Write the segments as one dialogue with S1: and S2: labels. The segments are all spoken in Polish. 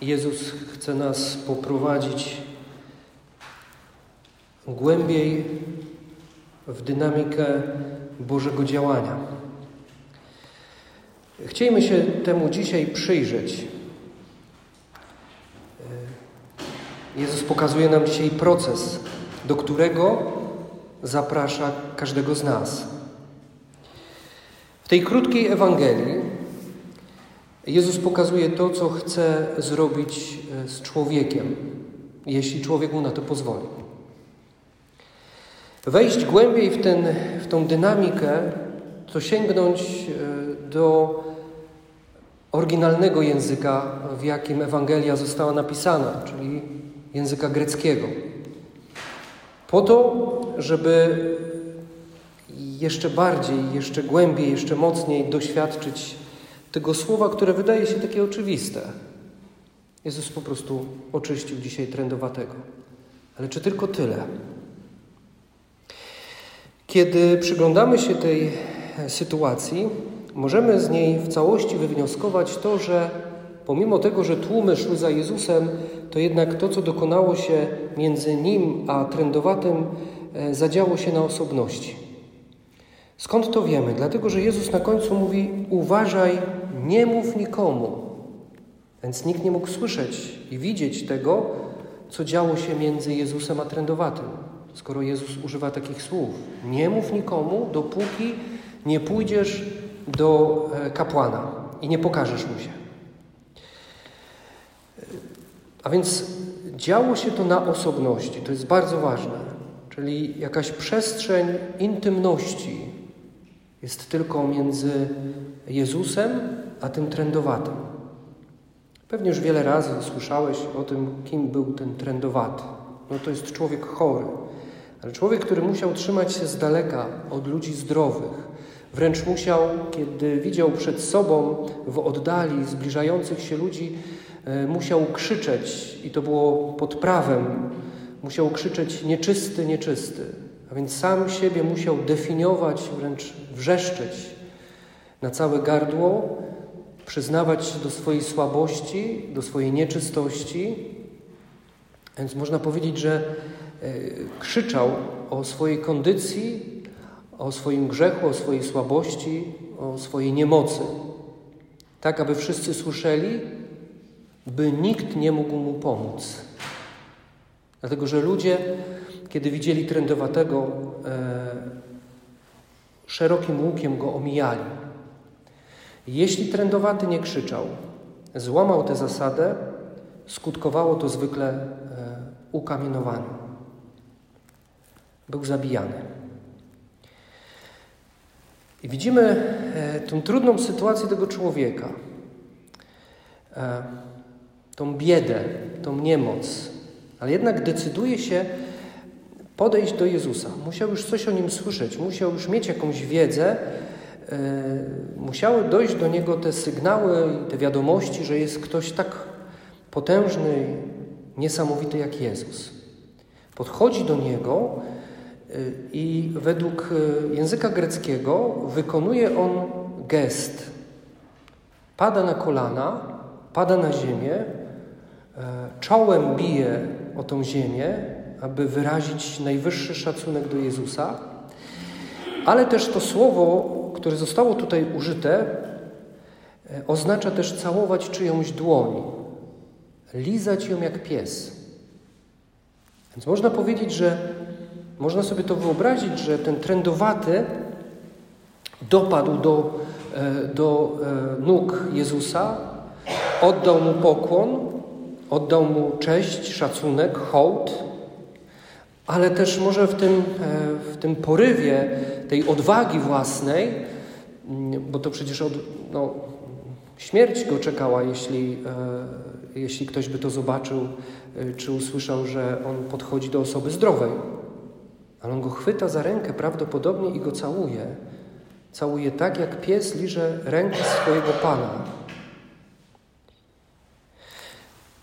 S1: Jezus chce nas poprowadzić głębiej w dynamikę Bożego działania. Chcielibyśmy się temu dzisiaj przyjrzeć. Jezus pokazuje nam dzisiaj proces, do którego zaprasza każdego z nas. W tej krótkiej Ewangelii Jezus pokazuje to, co chce zrobić e, z człowiekiem, jeśli człowiek mu na to pozwoli. Wejść głębiej w, ten, w tą dynamikę, to sięgnąć e, do oryginalnego języka, w jakim Ewangelia została napisana, czyli języka greckiego. Po to, żeby jeszcze bardziej, jeszcze głębiej, jeszcze mocniej doświadczyć tego słowa, które wydaje się takie oczywiste. Jezus po prostu oczyścił dzisiaj trędowatego. Ale czy tylko tyle? Kiedy przyglądamy się tej sytuacji, możemy z niej w całości wywnioskować to, że pomimo tego, że tłumy szły za Jezusem, to jednak to, co dokonało się między nim a trędowatym, e, zadziało się na osobności. Skąd to wiemy? Dlatego, że Jezus na końcu mówi: Uważaj, nie mów nikomu. Więc nikt nie mógł słyszeć i widzieć tego, co działo się między Jezusem a trędowatym. Skoro Jezus używa takich słów: Nie mów nikomu, dopóki nie pójdziesz do e, kapłana i nie pokażesz mu się. A więc działo się to na osobności, to jest bardzo ważne, czyli jakaś przestrzeń intymności jest tylko między Jezusem a tym trędowatym. Pewnie już wiele razy słyszałeś o tym, kim był ten trędowaty. No to jest człowiek chory, ale człowiek, który musiał trzymać się z daleka od ludzi zdrowych. Wręcz musiał, kiedy widział przed sobą w oddali zbliżających się ludzi, e, musiał krzyczeć, i to było pod prawem, musiał krzyczeć nieczysty, nieczysty. A więc sam siebie musiał definiować, wręcz wrzeszczeć na całe gardło, przyznawać się do swojej słabości, do swojej nieczystości. A więc można powiedzieć, że e, krzyczał o swojej kondycji, o swoim grzechu, o swojej słabości, o swojej niemocy. Tak, aby wszyscy słyszeli, by nikt nie mógł mu pomóc. Dlatego, że ludzie, kiedy widzieli trędowatego, e, szerokim łukiem go omijali. Jeśli trędowaty nie krzyczał, złamał tę zasadę, skutkowało to zwykle e, ukamienowaniem. Był zabijany. I widzimy e, tą trudną sytuację tego człowieka, tą biedę, tą niemoc, ale jednak decyduje się podejść do Jezusa. Musiał już coś o nim słyszeć, musiał już mieć jakąś wiedzę, e, musiały dojść do niego te sygnały, te wiadomości, że jest ktoś tak potężny, niesamowity jak Jezus. Podchodzi do niego i według e, języka greckiego wykonuje on gest. Pada na kolana, pada na ziemię, e, czołem bije o tą ziemię, aby wyrazić najwyższy szacunek do Jezusa, ale też to słowo, które zostało tutaj użyte, e, oznacza też całować czyjąś dłoń, lizać ją jak pies. Więc można powiedzieć, że można sobie to wyobrazić, że ten trędowaty dopadł do, e, do e, nóg Jezusa, oddał mu pokłon, oddał mu cześć, szacunek, hołd, ale też może w tym, e, w tym porywie tej odwagi własnej, mm, bo to przecież od, no, śmierć go czekała, jeśli, jeśli ktoś by to zobaczył czy usłyszał, że on podchodzi do osoby zdrowej. Ale on go chwyta za rękę prawdopodobnie i go całuje. Całuje tak, jak pies liże rękę swojego pana.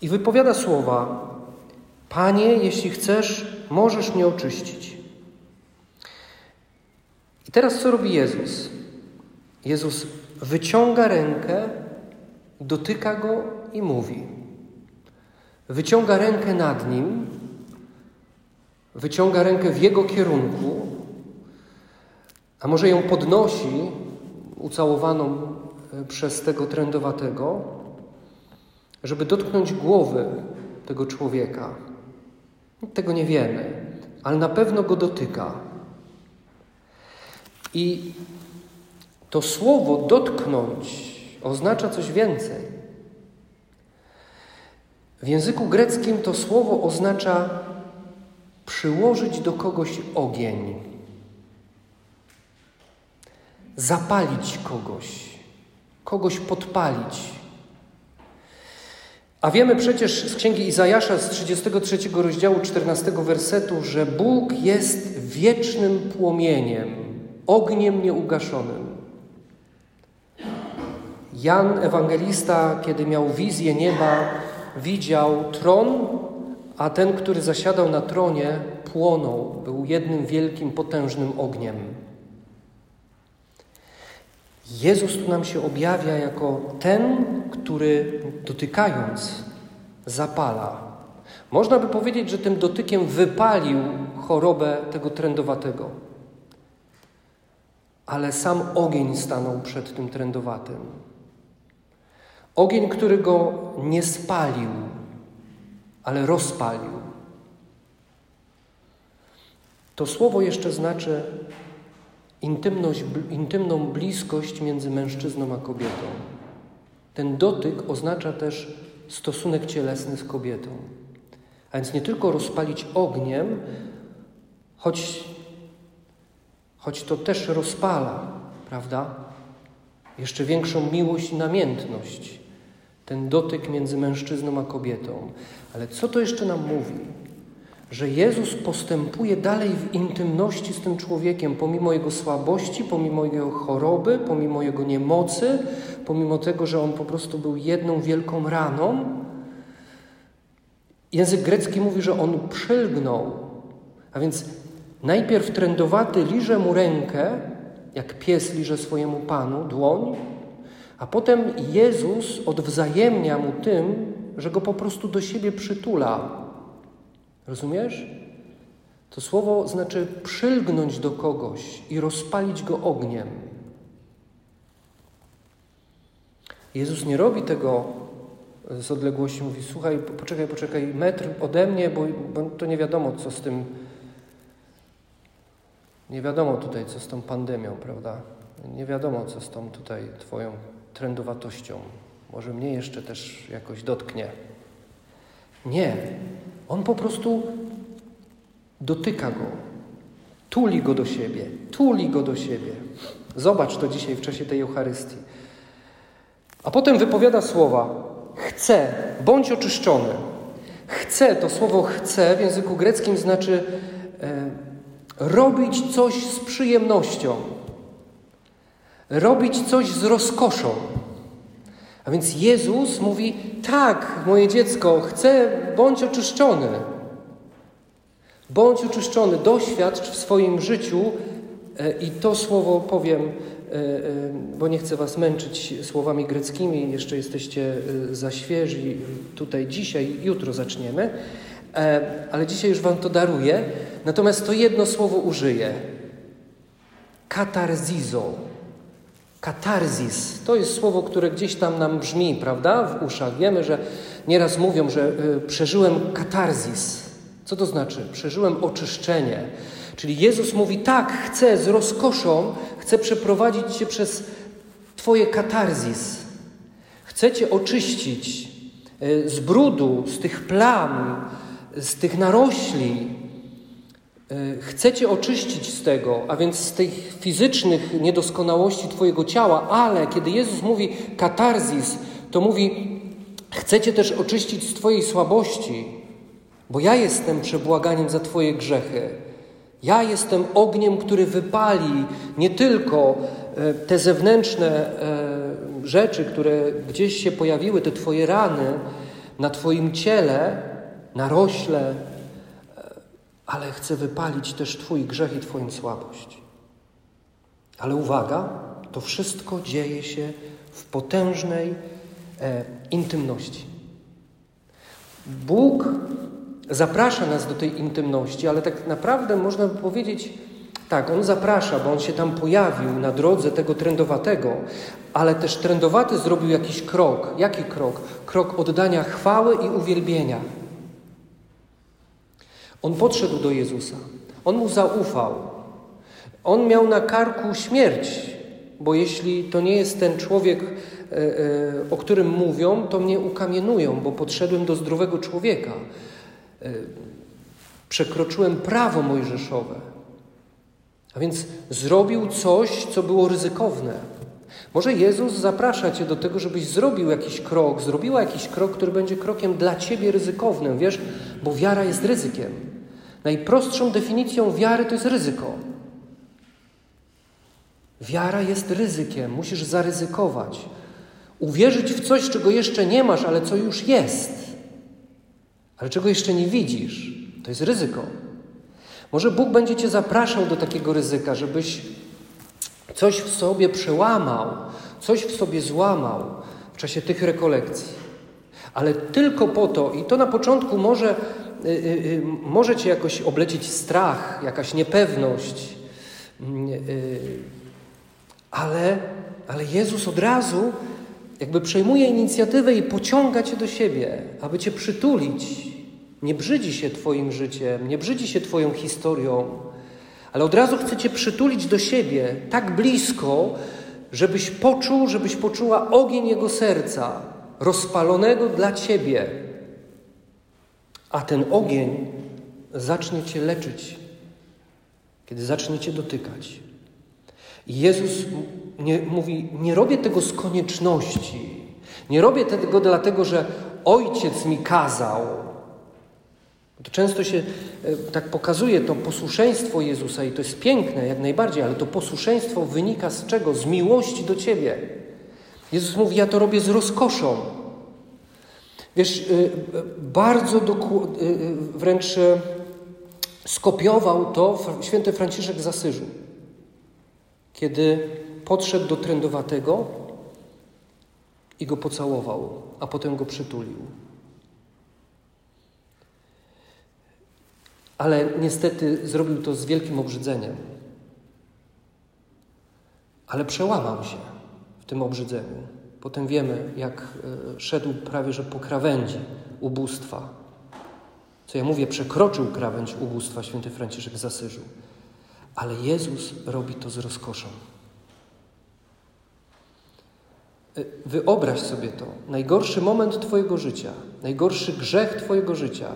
S1: I wypowiada słowa: Panie, jeśli chcesz, możesz mnie oczyścić. I teraz co robi Jezus? Jezus wyciąga rękę, dotyka go i mówi: wyciąga rękę nad nim, wyciąga rękę w jego kierunku, a może ją podnosi, ucałowaną e, przez tego trędowatego, żeby dotknąć głowy tego człowieka. Tego nie wiemy, ale na pewno go dotyka. I to słowo dotknąć oznacza coś więcej. W języku greckim to słowo oznacza przyłożyć do kogoś ogień, zapalić kogoś, kogoś podpalić. A wiemy przecież z księgi Izajasza z 33 rozdziału 14 wersetu, że Bóg jest wiecznym płomieniem, ogniem nieugaszonym. Jan Ewangelista, kiedy miał wizję nieba, widział tron, a ten, który zasiadał na tronie, płonął, był jednym wielkim, potężnym ogniem. Jezus tu nam się objawia jako ten, który dotykając zapala. Można by powiedzieć, że tym dotykiem wypalił chorobę tego trędowatego. Ale sam ogień stanął przed tym trędowatym. Ogień, który go nie spalił, ale rozpalił. To słowo jeszcze znaczy intymność, intymną bliskość między mężczyzną a kobietą. Ten dotyk oznacza też stosunek cielesny z kobietą. A więc nie tylko rozpalić ogniem, choć, choć to też rozpala, prawda? Jeszcze większą miłość i namiętność. Ten dotyk między mężczyzną a kobietą. Ale co to jeszcze nam mówi? Że Jezus postępuje dalej w intymności z tym człowiekiem, pomimo jego słabości, pomimo jego choroby, pomimo jego niemocy, pomimo tego, że on po prostu był jedną wielką raną. Język grecki mówi, że on przylgnął. A więc najpierw trędowaty liże mu rękę, jak pies liże swojemu panu dłoń, a potem Jezus odwzajemnia mu tym, że go po prostu do siebie przytula. Rozumiesz? To słowo znaczy przylgnąć do kogoś i rozpalić go ogniem. Jezus nie robi tego z odległości, mówi: Słuchaj, poczekaj, poczekaj, metr ode mnie, bo, bo to nie wiadomo, co z tym. Nie wiadomo tutaj, co z tą pandemią, prawda? Nie wiadomo, co z tą tutaj Twoją trędowatością. Może mnie jeszcze też jakoś dotknie. Nie. On po prostu dotyka go, tuli go do siebie, tuli go do siebie. Zobacz to dzisiaj w czasie tej Eucharystii. A potem wypowiada słowa: Chcę, bądź oczyszczony. Chcę, to słowo chcę w języku greckim znaczy e, robić coś z przyjemnością robić coś z rozkoszą. A więc Jezus mówi: Tak, moje dziecko, chcę, bądź oczyszczony. Bądź oczyszczony, doświadcz w swoim życiu, e, i to słowo powiem, e, e, bo nie chcę Was męczyć słowami greckimi, jeszcze jesteście za świeżi tutaj dzisiaj, jutro zaczniemy, ale dzisiaj już Wam to daruję. Natomiast to jedno słowo użyję: katarzizo. Katarzis to jest słowo, które gdzieś tam nam brzmi, prawda, w uszach. Wiemy, że nieraz mówią, że y, przeżyłem katarzis. Co to znaczy? Przeżyłem oczyszczenie. Czyli Jezus mówi: Tak, chcę z rozkoszą, chcę przeprowadzić cię przez Twoje katarzis. Chcę cię oczyścić y, z brudu, z tych plam, z tych narośli, E, chcecie oczyścić z tego, a więc z tych fizycznych niedoskonałości Twojego ciała, ale kiedy Jezus mówi katarzis, to mówi, chcecie też oczyścić z Twojej słabości, bo ja jestem przebłaganiem za Twoje grzechy. Ja jestem ogniem, który wypali nie tylko e, te zewnętrzne e, rzeczy, które gdzieś się pojawiły, te Twoje rany na Twoim ciele, na rośle, ale chcę wypalić też Twój grzech i Twoją słabość. Ale uwaga, to wszystko dzieje się w potężnej e, intymności. Bóg zaprasza nas do tej intymności, ale tak naprawdę można by powiedzieć, tak, On zaprasza, bo On się tam pojawił na drodze tego trędowatego, ale też trędowaty zrobił jakiś krok. Jaki krok? Krok oddania chwały i uwielbienia. On podszedł do Jezusa. On mu zaufał. On miał na karku śmierć, bo jeśli to nie jest ten człowiek, e, e, o którym mówią, to mnie ukamienują, bo podszedłem do zdrowego człowieka. E, przekroczyłem prawo mojżeszowe. A więc zrobił coś, co było ryzykowne. Może Jezus zaprasza Cię do tego, żebyś zrobił jakiś krok, zrobiła jakiś krok, który będzie krokiem dla Ciebie ryzykownym, wiesz, bo wiara jest ryzykiem. Najprostszą definicją wiary to jest ryzyko. Wiara jest ryzykiem, musisz zaryzykować. Uwierzyć w coś, czego jeszcze nie masz, ale co już jest, ale czego jeszcze nie widzisz. To jest ryzyko. Może Bóg będzie Cię zapraszał do takiego ryzyka, żebyś coś w sobie przełamał, coś w sobie złamał w czasie tych rekolekcji. Ale tylko po to, i to na początku może, może Cię jakoś oblecić strach, jakaś niepewność, yy, ale, ale Jezus od razu jakby przejmuje inicjatywę i pociąga Cię do siebie, aby Cię przytulić. Nie brzydzi się Twoim życiem, nie brzydzi się Twoją historią, ale od razu chce Cię przytulić do siebie tak blisko, żebyś poczuł, żebyś poczuła ogień Jego serca, rozpalonego dla Ciebie. A ten ogień zacznie Cię leczyć, kiedy zacznie Cię dotykać. Jezus nie, mówi: Nie robię tego z konieczności. Nie robię tego dlatego, że ojciec mi kazał. To często się e, tak pokazuje to posłuszeństwo Jezusa i to jest piękne jak najbardziej, ale to posłuszeństwo wynika z czego? Z miłości do Ciebie. Jezus mówi: Ja to robię z rozkoszą. Wiesz, e, bardzo e, wręcz skopiował to święty Franciszek z Asyżu kiedy podszedł do trędowatego i go pocałował, a potem go przytulił. Ale niestety zrobił to z wielkim obrzydzeniem. Ale przełamał się w tym obrzydzeniu. Potem wiemy, jak e, szedł prawie że po krawędzi ubóstwa. Co ja mówię, przekroczył krawędź ubóstwa święty Franciszek z Asyżu. Ale Jezus robi to z rozkoszą. E, wyobraź sobie to. Najgorszy moment Twojego życia, najgorszy grzech Twojego życia,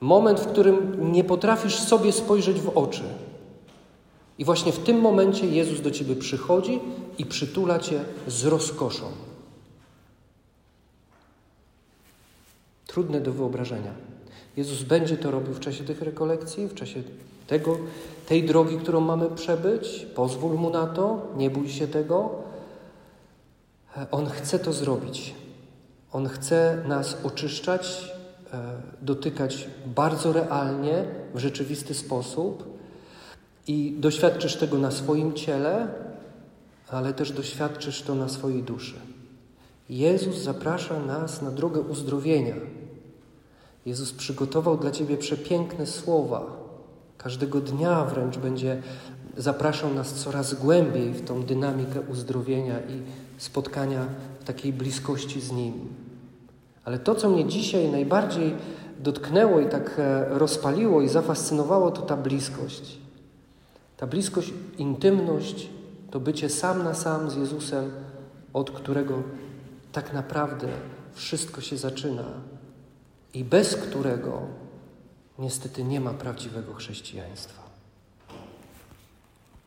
S1: moment, w którym nie potrafisz sobie spojrzeć w oczy. I właśnie w tym momencie Jezus do Ciebie przychodzi i przytula Cię z rozkoszą. Trudne do wyobrażenia. Jezus będzie to robił w czasie tych rekolekcji, w czasie tego, tej drogi, którą mamy przebyć. Pozwól Mu na to, nie bój się tego. On chce to zrobić. On chce nas oczyszczać, e, dotykać bardzo realnie, w rzeczywisty sposób i doświadczysz tego na swoim ciele, ale też doświadczysz to na swojej duszy. Jezus zaprasza nas na drogę uzdrowienia. Jezus przygotował dla Ciebie przepiękne słowa, Każdego dnia wręcz będzie zapraszał nas coraz głębiej w tą dynamikę uzdrowienia i spotkania w takiej bliskości z Nim. Ale to, co mnie dzisiaj najbardziej dotknęło i tak e, rozpaliło i zafascynowało, to ta bliskość. Ta bliskość, intymność, to bycie sam na sam z Jezusem, od którego tak naprawdę wszystko się zaczyna i bez którego niestety nie ma prawdziwego chrześcijaństwa.